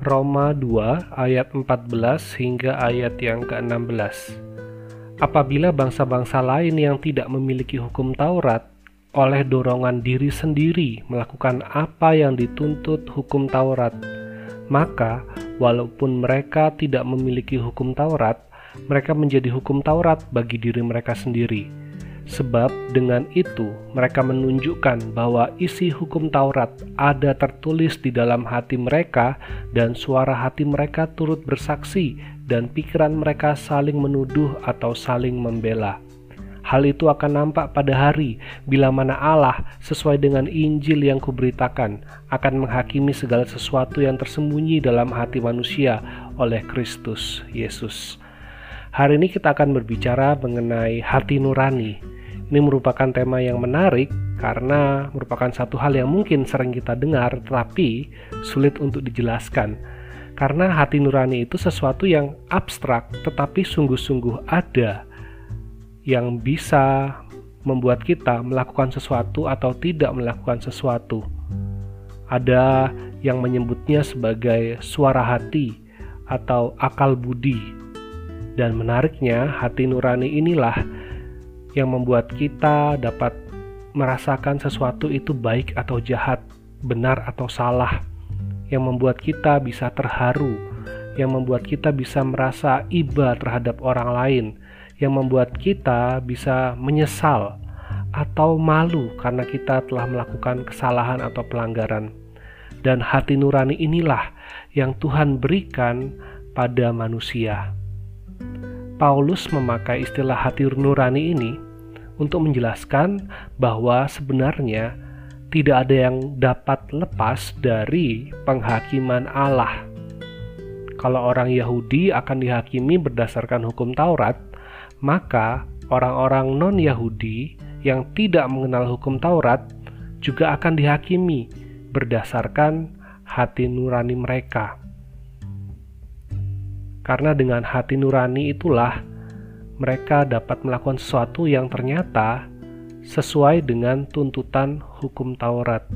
Roma 2 ayat 14 hingga ayat yang ke-16. Apabila bangsa-bangsa lain yang tidak memiliki hukum Taurat oleh dorongan diri sendiri melakukan apa yang dituntut hukum Taurat, maka walaupun mereka tidak memiliki hukum Taurat, mereka menjadi hukum Taurat bagi diri mereka sendiri Sebab dengan itu mereka menunjukkan bahwa isi hukum Taurat ada tertulis di dalam hati mereka dan suara hati mereka turut bersaksi dan pikiran mereka saling menuduh atau saling membela. Hal itu akan nampak pada hari bila mana Allah sesuai dengan Injil yang kuberitakan akan menghakimi segala sesuatu yang tersembunyi dalam hati manusia oleh Kristus Yesus. Hari ini kita akan berbicara mengenai hati nurani ini merupakan tema yang menarik karena merupakan satu hal yang mungkin sering kita dengar tetapi sulit untuk dijelaskan. Karena hati nurani itu sesuatu yang abstrak tetapi sungguh-sungguh ada yang bisa membuat kita melakukan sesuatu atau tidak melakukan sesuatu. Ada yang menyebutnya sebagai suara hati atau akal budi. Dan menariknya, hati nurani inilah yang membuat kita dapat merasakan sesuatu itu baik atau jahat, benar atau salah, yang membuat kita bisa terharu, yang membuat kita bisa merasa iba terhadap orang lain, yang membuat kita bisa menyesal atau malu karena kita telah melakukan kesalahan atau pelanggaran. Dan hati nurani inilah yang Tuhan berikan pada manusia. Paulus memakai istilah hati nurani ini untuk menjelaskan bahwa sebenarnya tidak ada yang dapat lepas dari penghakiman Allah. Kalau orang Yahudi akan dihakimi berdasarkan hukum Taurat, maka orang-orang non-Yahudi yang tidak mengenal hukum Taurat juga akan dihakimi berdasarkan hati nurani mereka. Karena dengan hati nurani itulah mereka dapat melakukan sesuatu yang ternyata sesuai dengan tuntutan hukum Taurat.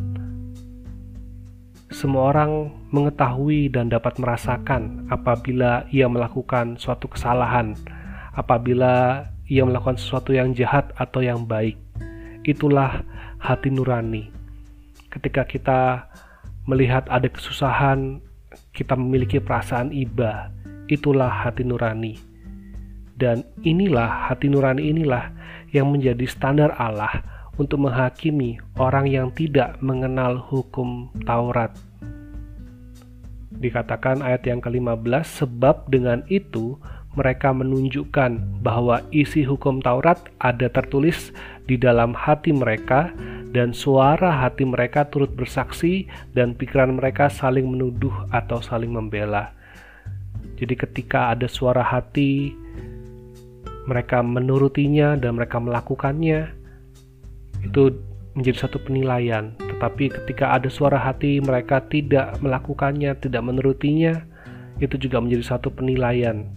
Semua orang mengetahui dan dapat merasakan apabila ia melakukan suatu kesalahan, apabila ia melakukan sesuatu yang jahat atau yang baik. Itulah hati nurani. Ketika kita melihat ada kesusahan, kita memiliki perasaan iba itulah hati nurani. Dan inilah hati nurani inilah yang menjadi standar Allah untuk menghakimi orang yang tidak mengenal hukum Taurat. Dikatakan ayat yang ke-15, sebab dengan itu mereka menunjukkan bahwa isi hukum Taurat ada tertulis di dalam hati mereka dan suara hati mereka turut bersaksi dan pikiran mereka saling menuduh atau saling membela. Jadi ketika ada suara hati, mereka menurutinya dan mereka melakukannya, itu menjadi satu penilaian. Tetapi ketika ada suara hati, mereka tidak melakukannya, tidak menurutinya, itu juga menjadi satu penilaian.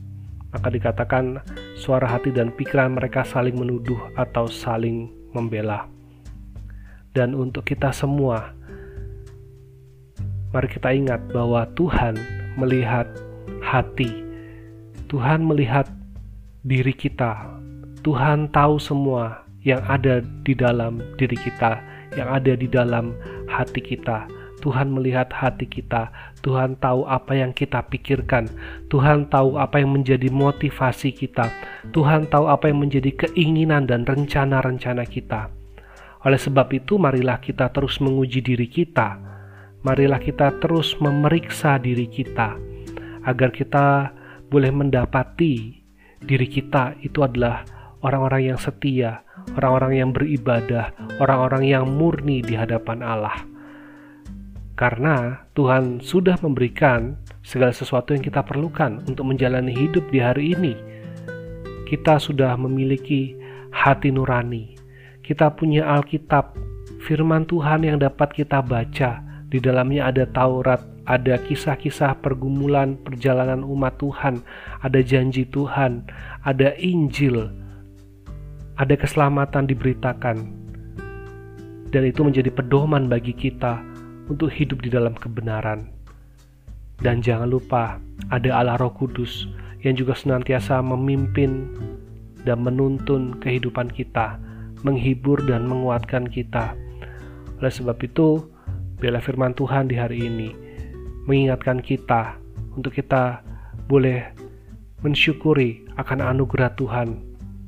Maka dikatakan suara hati dan pikiran mereka saling menuduh atau saling membela. Dan untuk kita semua, mari kita ingat bahwa Tuhan melihat hati. Tuhan melihat diri kita. Tuhan tahu semua yang ada di dalam diri kita, yang ada di dalam hati kita. Tuhan melihat hati kita, Tuhan tahu apa yang kita pikirkan, Tuhan tahu apa yang menjadi motivasi kita, Tuhan tahu apa yang menjadi keinginan dan rencana-rencana kita. Oleh sebab itu, marilah kita terus menguji diri kita, marilah kita terus memeriksa diri kita agar kita boleh mendapati diri kita itu adalah orang-orang yang setia, orang-orang yang beribadah, orang-orang yang murni di hadapan Allah. Karena Tuhan sudah memberikan segala sesuatu yang kita perlukan untuk menjalani hidup di hari ini. Kita sudah memiliki hati nurani. Kita punya Alkitab, firman Tuhan yang dapat kita baca. Di dalamnya ada Taurat, ada kisah-kisah pergumulan perjalanan umat Tuhan, ada janji Tuhan, ada Injil, ada keselamatan diberitakan. Dan itu menjadi pedoman bagi kita untuk hidup di dalam kebenaran. Dan jangan lupa ada Allah Roh Kudus yang juga senantiasa memimpin dan menuntun kehidupan kita, menghibur dan menguatkan kita. Oleh sebab itu, bela firman Tuhan di hari ini mengingatkan kita untuk kita boleh mensyukuri akan anugerah Tuhan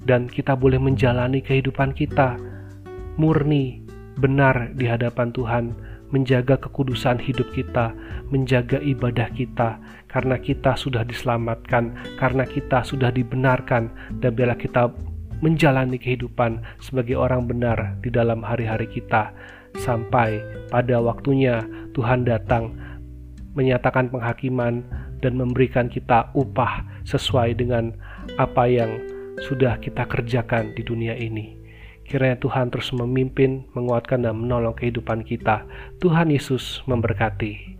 dan kita boleh menjalani kehidupan kita murni, benar di hadapan Tuhan menjaga kekudusan hidup kita, menjaga ibadah kita, karena kita sudah diselamatkan, karena kita sudah dibenarkan, dan bila kita menjalani kehidupan sebagai orang benar di dalam hari-hari kita, sampai pada waktunya Tuhan datang menyatakan penghakiman dan memberikan kita upah sesuai dengan apa yang sudah kita kerjakan di dunia ini. Kiranya Tuhan terus memimpin, menguatkan, dan menolong kehidupan kita. Tuhan Yesus memberkati.